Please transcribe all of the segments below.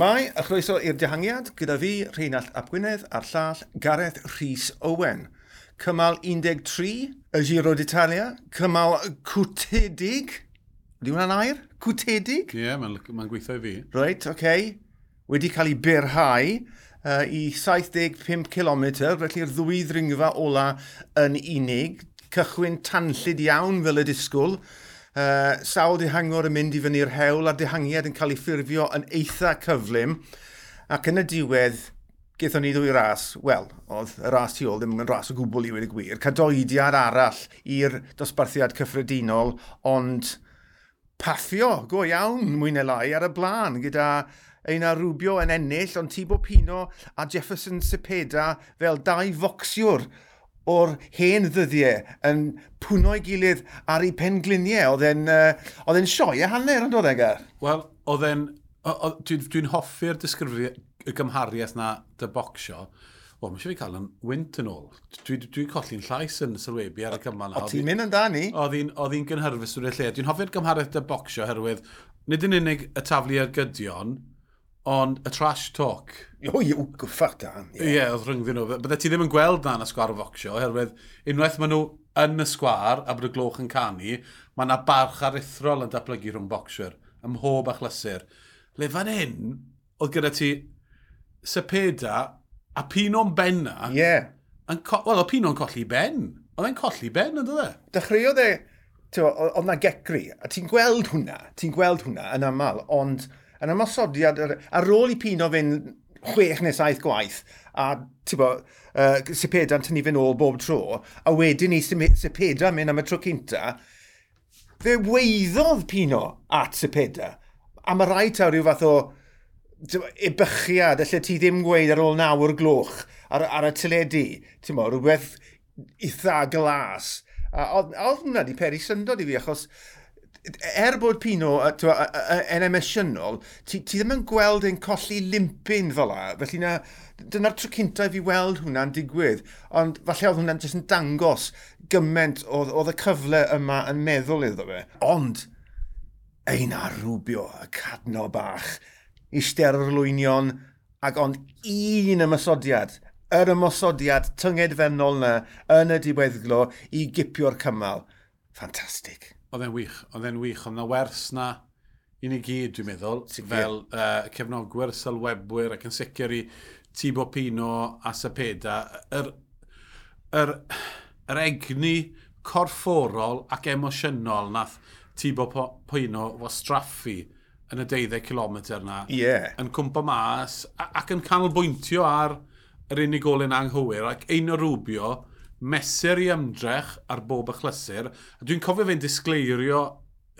Shmai, a chroeso i'r dihangiad, gyda fi, Rheinald Ap Gwynedd, a'r llall Gareth Rhys Owen. Cymal 13, y Giro d'Italia, cymal cwtedig, ydy hwnna'n air? Cwtedig? Ie, yeah, mae'n ma gweithio i fi. Reit, oce. Okay. Wedi cael ei berhau uh, i 75 km, felly'r ddwy ddringfa ola yn unig. Cychwyn tanllid iawn fel y disgwyl. Uh, sawl dihangwr yn mynd i fyny'r hewl a'r dihangiad yn cael ei ffurfio yn eitha cyflym. Ac yn y diwedd, gaethon ni ddwy ras, wel, oedd y ras tu ôl ddim yn ras o gwbl i wedi gwir, cadoediad arall i'r dosbarthiad cyffredinol, ond paffio go iawn mwy neu lai ar y blaen gyda ein arwbio yn ennill, ond Tibo Pino a Jefferson Cepeda fel dau focsiwr o'r hen ddyddiau yn pwno'i gilydd ar ei pengliniau. Oedd e'n uh, sioi sioe hanner yn dod egar? Wel, oedd e'n... Dwi'n dwi hoffi'r disgrifio y gymhariaeth na dy bocsio. O, mae eisiau fi cael yn wynt yn ôl. Dwi'n dwi, dwi colli'n llais yn sylwebu ar y cymal. O, ti'n mynd yn da ni? Oedd hi'n gynhyrfus wedi'i lle. Dwi'n hoffi'r gymhariaeth dy bocsio herwydd nid yn unig y taflu ar gydion, ond y trash talk... O, yw, gyffach dan. Ie, yeah. yeah, oedd rhyngddyn nhw. Bydde ti ddim yn gweld na yn y sgwar o focsio, oherwydd unwaith maen nhw yn y sgwar a bod y gloch yn canu, mae yna barch arithrol yn datblygu rhwng bocsiwr, ym mhob achlysur. Le fan hyn, oedd gyda ti sepeda a pino'n benna... Ie. Yeah. Wel, o pino'n colli ben. Oedd e'n colli ben, ynddo dde? Dechreuodd e, oedd na gegri, a ti'n gweld hwnna, ti'n gweld hwnna yn aml, ond yn ymosodiad ar ôl i Pino fynd chwech neu saith gwaith a bo, uh, sepeda'n tynnu fe nôl bob tro a wedyn ni sepeda mynd am y tro cynta fe weiddodd Pino at sepeda a mae rhaid taw rhyw fath o ebychiad, allai ti ddim gweud ar ôl nawr gloch ar, ar y teledu, ti'n mo, rhywbeth eitha glas. A oedd hwnna di peri syndod i fi, achos er bod Pino yn emosiynol, ti, ti ddim yn gweld ein colli limpin fel la. Felly na, dyna'r tro cyntaf i fi weld hwnna'n digwydd. Ond falle oedd hwnna'n jyst yn dangos gymaint oedd y cyfle yma yn meddwl iddo fe. Ond, ein arwbio y cadno bach, eistedd ar lwynion, ac ond un ymysodiad, yr ymosodiad tyngedfennol na yn y diweddglo i gipio'r cymal. Ffantastig. Oedd e'n wych, oedd e'n wych, oedd yna wers na i ni gyd, dwi'n meddwl, Sicr. fel uh, cefnogwyr, sylwebwyr ac yn sicr i Tibo Pino a Sapeda, yr, yr, yr egni corfforol ac emosiynol nath Tibo Pino fo straffu yn y 12 km na, yeah. yn cwmpa mas ac yn canolbwyntio ar yr unigolyn anghywir ac ein o rwbio mesur i ymdrech ar bob achlysur. A dwi'n cofio fe'n disgleirio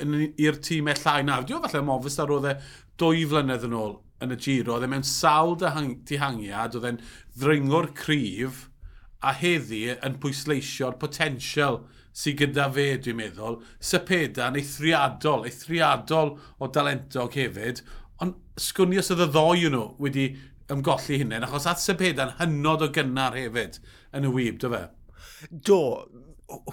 i'r tîm e llai nawr. Dwi'n falle mofus ar oedd e dwy flynedd yn ôl yn y giro. Oedd e mewn sawl dihangiad, oedd e'n ddringwr cryf a heddi yn pwysleisio'r potensial sydd gyda fe, dwi'n meddwl, sypedan eithriadol, eithriadol o dalentog hefyd, ond sgwnio oedd y ddoi nhw wedi ymgolli hynny, achos at sypedan hynod o gynnar hefyd yn y wyb, dy fe? Do,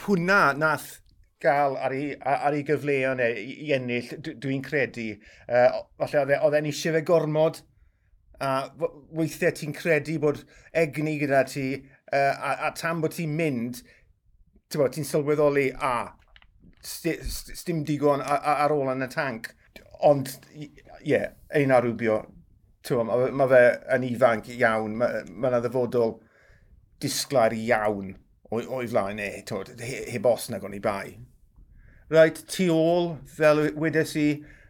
hwnna nath gael ar ei, ar ei gyfleoedd neu i ennill, dwi'n credu. Uh, falle e, oedd e'n eisiau fe gormod, a weithiau ti'n credu bod egni gyda ti, uh, a, a tam bod ti'n mynd, ti'n ti sylweddoli, a, stym digon ar ôl yn y tank. Ond, ie, yeah, ein arwbio, mae ma fe yn ifanc iawn, mae yna ma ddyfodol disglair iawn o'i flaen e, tod, heb os nag o'n i bai. Rhaid, tu ôl, fel wedes i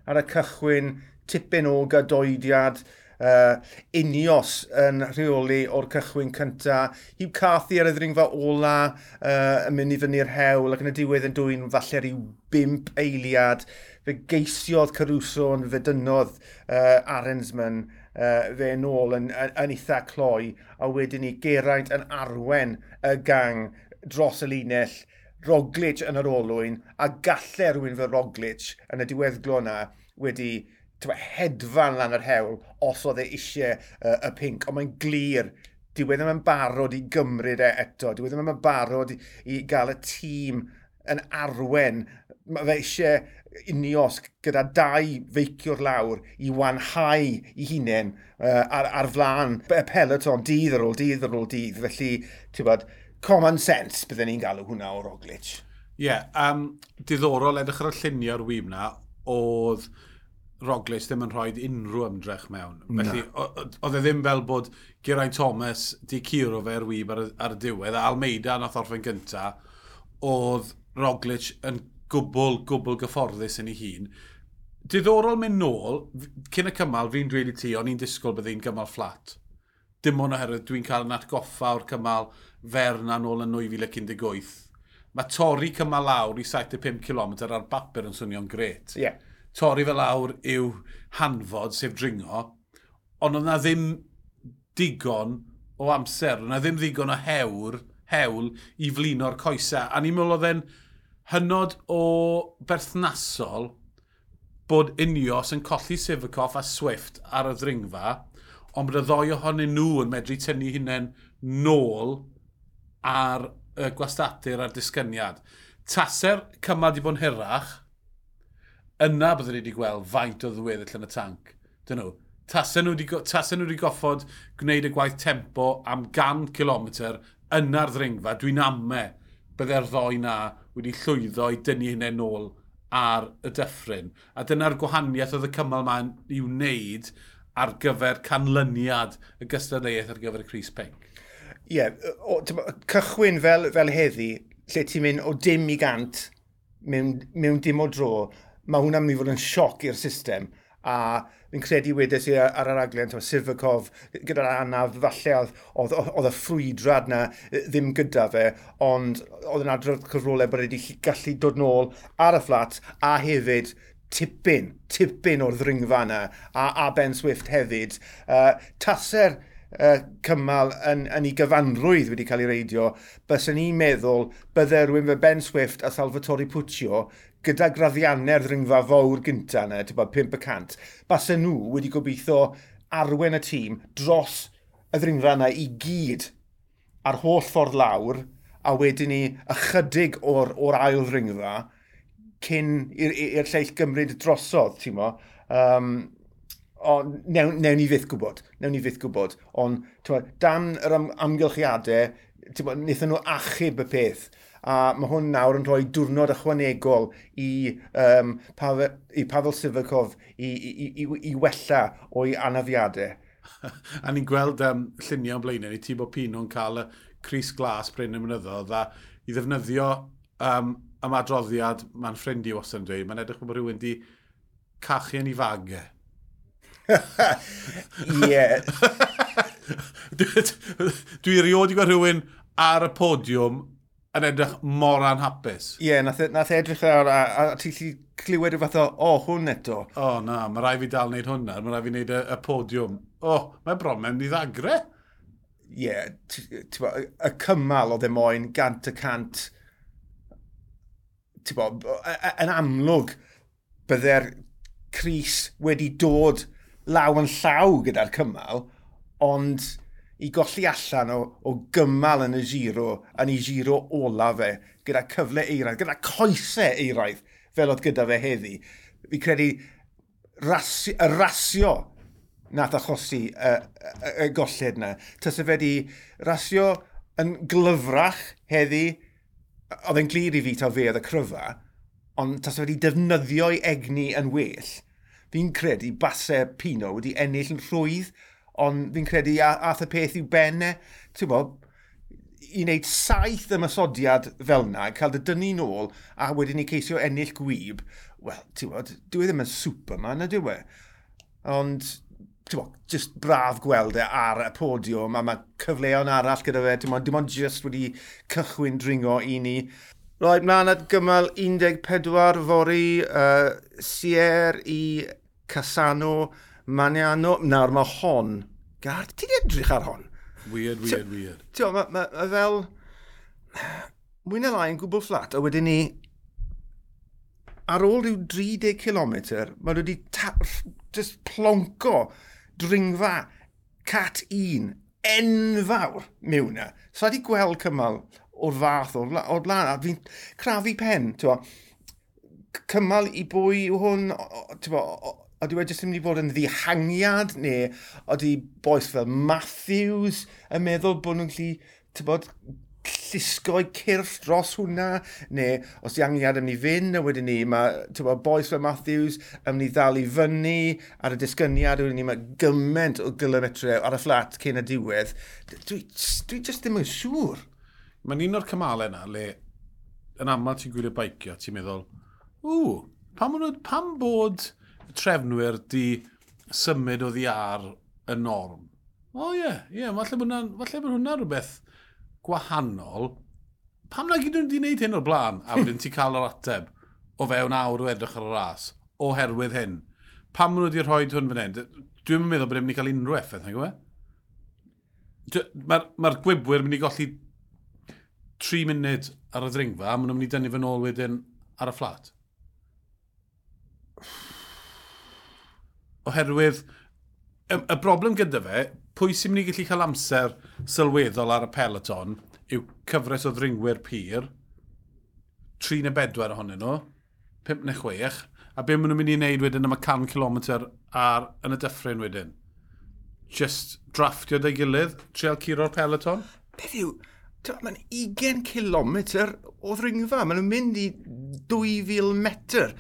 ar y cychwyn, tipyn o gadoediad, uh, unios yn rheoli o'r cychwyn cynta. Hugh Cathy ar y ddringfa ola uh, yn mynd i fyny'r hewl ac yn y diwedd yn dwy'n falle rhyw bimp eiliad. Fe geisiodd Caruso yn fedynodd uh, Arensman uh, fe nôl yn, yn, yn eitha cloi, a wedyn ni Geraint yn arwen y gang dros y linell, Roglic yn yr olwyn, a gallai rhywun fel Roglic yn y diweddglo yna wedi tywa, hedfan lan yr hewl os oedd e eisiau uh, y pink, ond mae'n glir dyw e ddim yn barod i gymryd e eto, dyw e ddim yn barod i, i gael y tîm yn arwen. Mae fe eisiau unios gyda dau feiciwr lawr i wanhau i hunain uh, ar, ar flan y peloton dydd ar ôl dydd ar ôl dydd. Felly, ti'n bod, common sense byddwn ni'n galw hwnna o Roglic. Ie, yeah, um, diddorol edrych ar y lluniau o'r wyb na, oedd Roglic ddim yn rhoi unrhyw ymdrech mewn. Felly, oedd e ddim fel bod Geraint Thomas di curo fe ar wyb ar, ar y diwedd, a Almeida nath orffen gynta, oedd Roglic yn gwbl, gwbl gyfforddus yn ei hun. Diddorol mynd nôl, cyn y cymal fi'n dweud i ti, o'n i'n disgwyl byddai'n gymal fflat. Dim ond oherwydd dwi'n cael yn atgoffa o'r cymal ferna nôl yn 2018. Mae torri cymal lawr i 75 km ar bapur yn swnio'n gret. Yeah. Torri fe lawr yw hanfod, sef dringo, ond oedd na ddim digon o amser, oedd na ddim ddigon o hewr, hewl i flino'r coesau. A ni'n meddwl oedd e'n hynod o berthnasol bod unios yn colli Sifakoff a Swift ar y ddringfa, ond bod y ddoi ohonyn nhw yn medru tynnu hunain nôl ar y gwastadur a'r disgyniad. Taser cymal di bod yn hirach, yna byddwn ni wedi gweld faint o ddweddill yn y tanc. Dyn nhw, Tasen nhw wedi, nhw wedi goffod gwneud y gwaith tempo am 100 km yna'r ddringfa, dwi'n amme bydde'r ddoi na wedi llwyddo i dynnu hynny nôl ar y dyffryn. A dyna'r gwahaniaeth oedd y cymal ma'n i'w wneud ar gyfer canlyniad y gystadleuaeth ar gyfer y Cris Pink. Ie, yeah, cychwyn fel, fel heddi, lle ti'n mynd o dim i gant mewn, mewn dim o dro, mae hwnna'n mynd i fod yn sioc i'r system a fi'n credu wedes i ar yr aglen, tyma, Sirfakov, gyda'r anaf, falle oedd, oedd oedd y ffrwydrad na ddim gyda fe, ond oedd yn adrodd cyfrolau bod wedi gallu dod nôl ar y fflat a hefyd tipyn, tipyn o'r ddringfa yna, a, a Ben Swift hefyd. Uh, taser uh, cymal yn, yn ei gyfanrwydd wedi cael ei reidio, bys yn i'n meddwl bydde rhywun fe Ben Swift a Salvatore Puccio gyda graddiannau'r ddringfa fawr gynta yna, ti'n bod 500, bas nhw wedi gobeithio arwen y tîm dros y ddringfa yna i gyd ar holl ffordd lawr, a wedyn ni ychydig o'r, or ail ddringfa cyn i'r lleill gymryd drosodd, ti'n mo. Um, o, newn, newn ni fydd gwybod, newn ni fydd gwybod, ond dan yr am, amgylchiadau, nethon nhw achub y peth a mae hwn nawr yn rhoi diwrnod ychwanegol i, um, Pavel, i Pavel Sivakov i, i, i, i wella o'i anafiadau. a ni'n gweld um, lluniau o'n blaenau ni, Tibo Pino'n cael y Cris Glas Bryn y Mynyddodd a i ddefnyddio um, am adroddiad mae'n ffrind i yn dweud, mae'n edrych bod rhywun di cachu yn ei fagau. Ie. Dwi, erioed i gweld rhywun ar y podiwm yn edrych mor anhapus. Ie, yeah, nath, e, nath e edrych ar, a, a, a ti lli clywed y fath o, o, oh, hwn eto. O, oh, na, mae rai fi dal wneud hwnna, mae rai fi wneud y, y podiwm. O, oh, mae bromen i ddagre. Ie, yeah, y cymal oedd e moyn gant y cant, bo, yn amlwg, byddai'r Cris wedi dod law yn llaw gyda'r cymal, ond i golli allan o, o gymal yn y giro, yn ei giro ola fe, gyda cyfle eiraidd, gyda coesau eiraidd, fel oedd gyda fe heddi. Fi credu rasio, y rasio nath achosi y, y, y, golled yna. Tysa fe di rasio yn glyfrach heddi, oedd e'n glir i fi taw fe oedd y cryfa, ond tas wedi defnyddio'i egni yn well, fi'n credu basau Pino wedi ennill yn rhwydd ond fi'n credu ath y peth i'w benne, ti'n bod, i wneud saith ymysodiad fel yna, cael dy dynnu nôl, a wedyn ni ceisio ennill gwyb, wel, ti'n bod, dwi ddim yn Superman, ydy we? Ond, ti'n bod, just braf gweld e ar y podiwm, a mae cyfleon arall gyda fe, ti'n bod, dim ond just wedi cychwyn dringo i ni. Roed, mlaen at gymal 14 fori, uh, Sier i Casano, Maniano, nawr mae hon, gar, ti'n edrych ar hon? Weird, weird, weird. Ti'n ma, ma, ma, fel, mwy na lai yn gwbl fflat, a wedyn ni, ar ôl rhyw 30 km, mae wedi just plonco dringfa cat un enfawr mewn na. So wedi gweld cymal o'r fath o'r blaen, a fi'n crafu pen, ti'n Cymal i bwy yw hwn, ti'n Ydy wedi jyst yn mynd i fod yn ddihangiad, neu ydy boes fel Matthews yn meddwl bod nhw'n gallu, tybod, llusgo i cyrff dros hwnna, neu os di angiad yn mynd i fynd, a wedyn ni, mae tywa, boes fel Matthews yn mynd i ddal i fyny ar y disgyniad, wedyn ni mae gymaint o gilometre ar y fflat cyn y diwedd. Dwi, dwi just ddim yn siŵr. Mae'n un o'r cymalau yna, le yn aml ti'n gwylio baicio, ti'n meddwl, ww, pam, pam bod trefnwyr di symud o ddiar y norm. O ie, yeah, ie, yeah, falle bod hwnna rhywbeth gwahanol. Pam na gyd nhw wedi gwneud hyn o'r blaen, a wedyn ti cael yr ateb o fewn awr o edrych ar y ras, oherwydd hyn. Pam nhw wedi rhoi hwn fan hyn? Dwi'n meddwl bod e'n mynd i cael unrhyw effaith, nag yw e? Mae'r ma gwybwyr mynd i golli 3 munud ar y ddringfa, a maen nhw'n mynd i dynnu fy nôl wedyn ar y fflat oherwydd y, y broblem gyda fe, pwy sy'n mynd i gallu cael amser sylweddol ar y peloton yw cyfres o ddringwyr pyr, 3 neu 4 ohonyn nhw, 5 neu 6, a be maen nhw'n mynd i wneud wedyn am y 100 km ar, yn y dyffryn wedyn? Just drafftio dy gilydd, treol curo'r peloton? Beth yw, mae'n 20 km o ddringfa, maen nhw'n mynd i 2000 metr.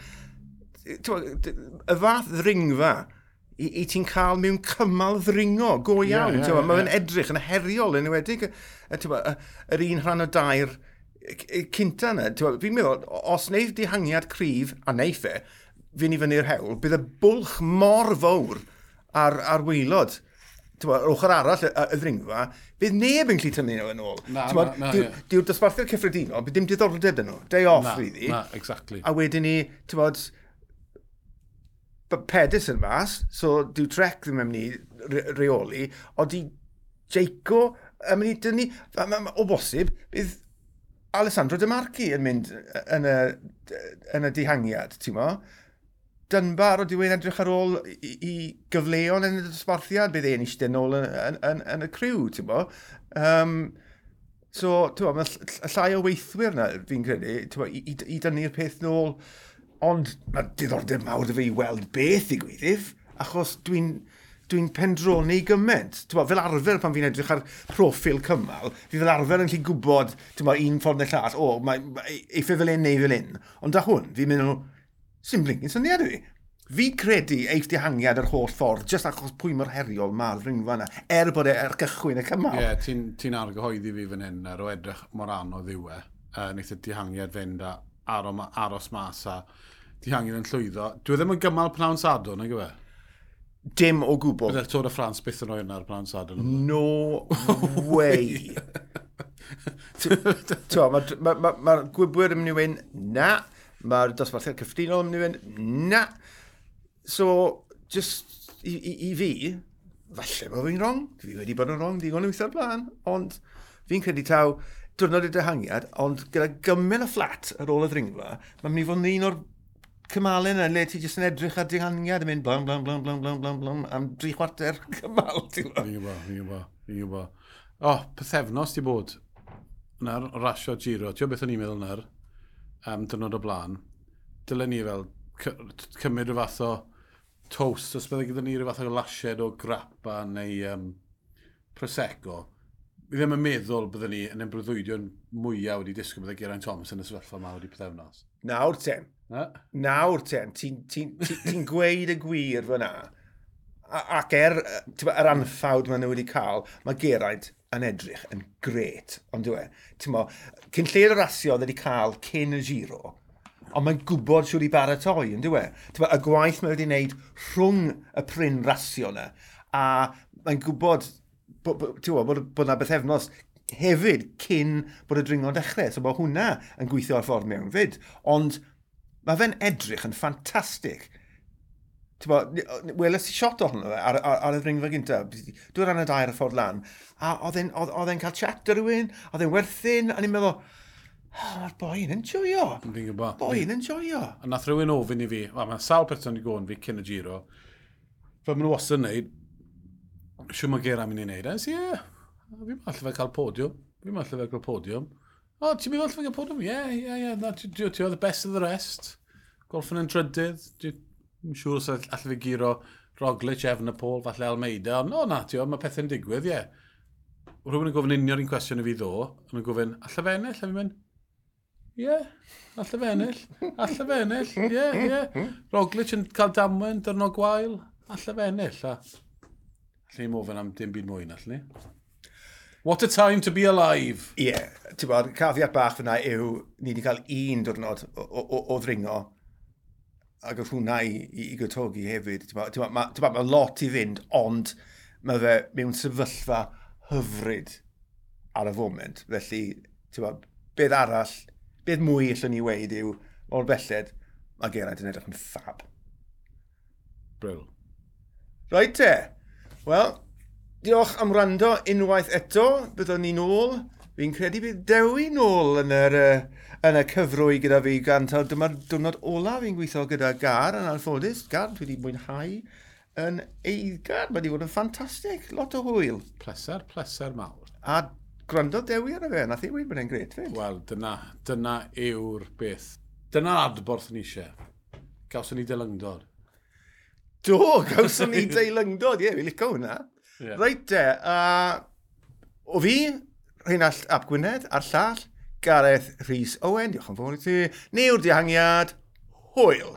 Y fath ddringfa i, i ti'n cael mewn cymal ddringo go iawn. Yeah, yeah, yeah, Mae'n edrych yn heriol yn ywedig yr un rhan o dair cynta yna. Fi'n meddwl, os wneud dihangiad cryf a neith e, fi'n i fyny'r hewl, bydd y bwlch mor fawr ar, ar weilod yr ochr arall y, y ddringfa, bydd neb yn clu tynnu nhw yn ôl. Dyw'r dosbarthu'r cyffredinol, bydd dim diddordeb yn nhw. Day off, na, really. Na, exactly. A wedyn ni, ti'n bod, pedis yn mas, so dyw trec ddim yn mynd i reoli, ond i Jeico yn mynd i dynnu, o bosib, bydd Alessandro De Marchi yn mynd yn y, yn y dihangiad, ti'n mo? Dynbar o diwy'n edrych ar ôl i, i gyfleon yn y dosbarthiad, bydd e'n eistedd nôl yn, yn, yn, yn y criw, ti'n mo? Um, so, ti'n mo, mae llai o weithwyr na, fi'n credu, ti'n bo, i, i, i dynnu'r peth nôl Ond mae diddordeb mawr dy fi i weld beth i gwydydd, achos dwi'n dwi'n pendroni gymaint. Bo, fel arfer pan fi'n edrych ar profil cymal, fi fel arfer yn lle gwybod bo, un ffordd neu llall, o, mae eiffau fel un neu fel un. Ond da hwn, fi'n mynd o, sy'n blinkin syniad i fi. Fi credu eith dihangiad yr holl ffordd, jyst achos pwy mor heriol mae'r ringfa yna, er bod e ar gychwyn y cymal. Ie, yeah, ti'n ti argyhoeddi fi fan hyn ar o edrych mor anodd yw e. Uh, Neith y dihangiad fynd a aros mas a dihangen yn llwyddo. Dwi e ddim yn gymal pnawn sadwn, nag yw e? Dim o gwbl. Byddai'r Tôr y Ffrans byth yn oed ar pnawn sadwn. No way. Mae'r ma, ma, ma, gwybwyr yn mynd i wyn, na. Mae'r dosbarthiad cyffredinol yn mynd i wyn, na. So, just i, i, i fi, falle bod fi'n wrong. Fi wedi bod yn wrong digon yn weithio'r blaen. Ond fi'n credu taw, diwrnod y dehangiad, ond gyda gymaint o fflat ar ôl y ddringfa, mae'n mynd i fod yn un o'r cymalau yna le ti jyst yn edrych ar dehangiad yn mynd blam, blam, blam, blam, blam, blam, blam, am dri chwarter cymal, ti'n gwybod? Fi'n gwybod, fi'n gwybod, fi'n gwybod. O, pethefnos di bod na'r rasio giro. Ti'n beth o'n i'n meddwl na'r um, dynod o blaen. Dylen ni fel cymryd rhyw fath o toast, os byddai gyda ni rhyw fath o lasied o grappa neu um, prosecco fi ddim yn meddwl byddwn ni yn ymbrwyddwydio'n mwyaf wedi disgwyl byddai Geraint Thomas yn y sefyllfa yma wedi pethefnos. Nawr ten. Na? Nawr ten. Ti'n ti, ti, ti gweud y gwir fyna. Ac er yr anffawd maen nhw wedi cael, mae Geraint yn edrych yn gret. Ond dwi, e? ti'n mo, cyn lle'r rasio wedi cael cyn y giro, ond mae'n gwybod siwr i baratoi, yn dwi. E? Ti'n y gwaith mae wedi wneud rhwng y pryn rasio yna, a mae'n gwybod bod, bod, bod na beth efnos hefyd cyn bod y dringo'n dechrau. So bod hwnna yn gweithio ar ffordd mewn fyd. Ond mae fe'n edrych yn ffantastig. Weles i shot ohono fe ar, ar, ar y ddringfa gyntaf. Dwi'n rhan y dair y ffordd lan. A oedd e'n cael chat ar rhywun, oedd e'n werthyn, a ni'n meddwl, oh, mae'r boi'n yn joio. Dwi'n gwybod. Boi'n yn joio. A nath rhywun ofyn i fi, mae sawl person i gwn fi cyn y giro, fe maen nhw os yn neud, siw mae ger am i wneud. E? Nes ie, fi ma allai fe cael podiwm. Fi ma allai fe cael podiwm. O, ti'n mynd allai fe cael podiwm? Ie, ie, ie, ti oedd the best of the rest. Golffan yn drydydd. Dwi'n siŵr os allai fi giro Roglic, Efnapol, falle Almeida. Ond, o na, ti mae pethau'n digwydd, ie. Yeah. Rwy'n gofyn union un cwestiwn i fi ddo, yn gofyn, allai fe ennill, a fi'n mynd, Ie, yeah, allai fe ennill. Allai fe ennill, ie, yeah, ie. Yeah. Roglic yn cael damwen, dyrno gwael. Allai fe ennill, a Lle mo fan am dim byd mwy na lle. What a time to be alive! Ie, yeah, ti'n bod, caddiad bach fyna yw ni wedi cael un diwrnod o o, o, o ddringo ac oedd hwnna i, i, i gytogi hefyd. Ti'n bod, mae ma, ma lot i fynd, ond mae fe mewn sefyllfa hyfryd ar y foment. Felly, ti'n bod, beth arall, beth mwy allwn ni weid yw, o'r belled, mae Geraint yn edrych yn ffab. Bryl. Rhaid te. Wel, diolch am rando unwaith eto. Byddwn ni'n ôl. Fi'n credu bydd dewi nôl yn yr, uh, yn y cyfrwy gyda fi gan gantaw. Dyma'r diwrnod ola fi'n gweithio gyda Gar yn alffodus. Gar, dwi wedi mwynhau yn eiddgar. Mae wedi bod yn ffantastig. Lot o hwyl. Pleser, pleser mawr. A gwrando dewi ar y fe, nath i wedi bod yn gret fe. Wel, dyna, dyna yw'r beth. Dyna'r adborth ni eisiau. Gawson ni dylyngdod. Do, gawson ni deilyngdod, ie, yeah, fi licio hwnna. Yeah. Reit de, uh, o fi, Rheinald Ap Gwynedd, a'r llall, Gareth Rhys Owen, diolch yn fawr i ti, neu'r dihangiad, hwyl.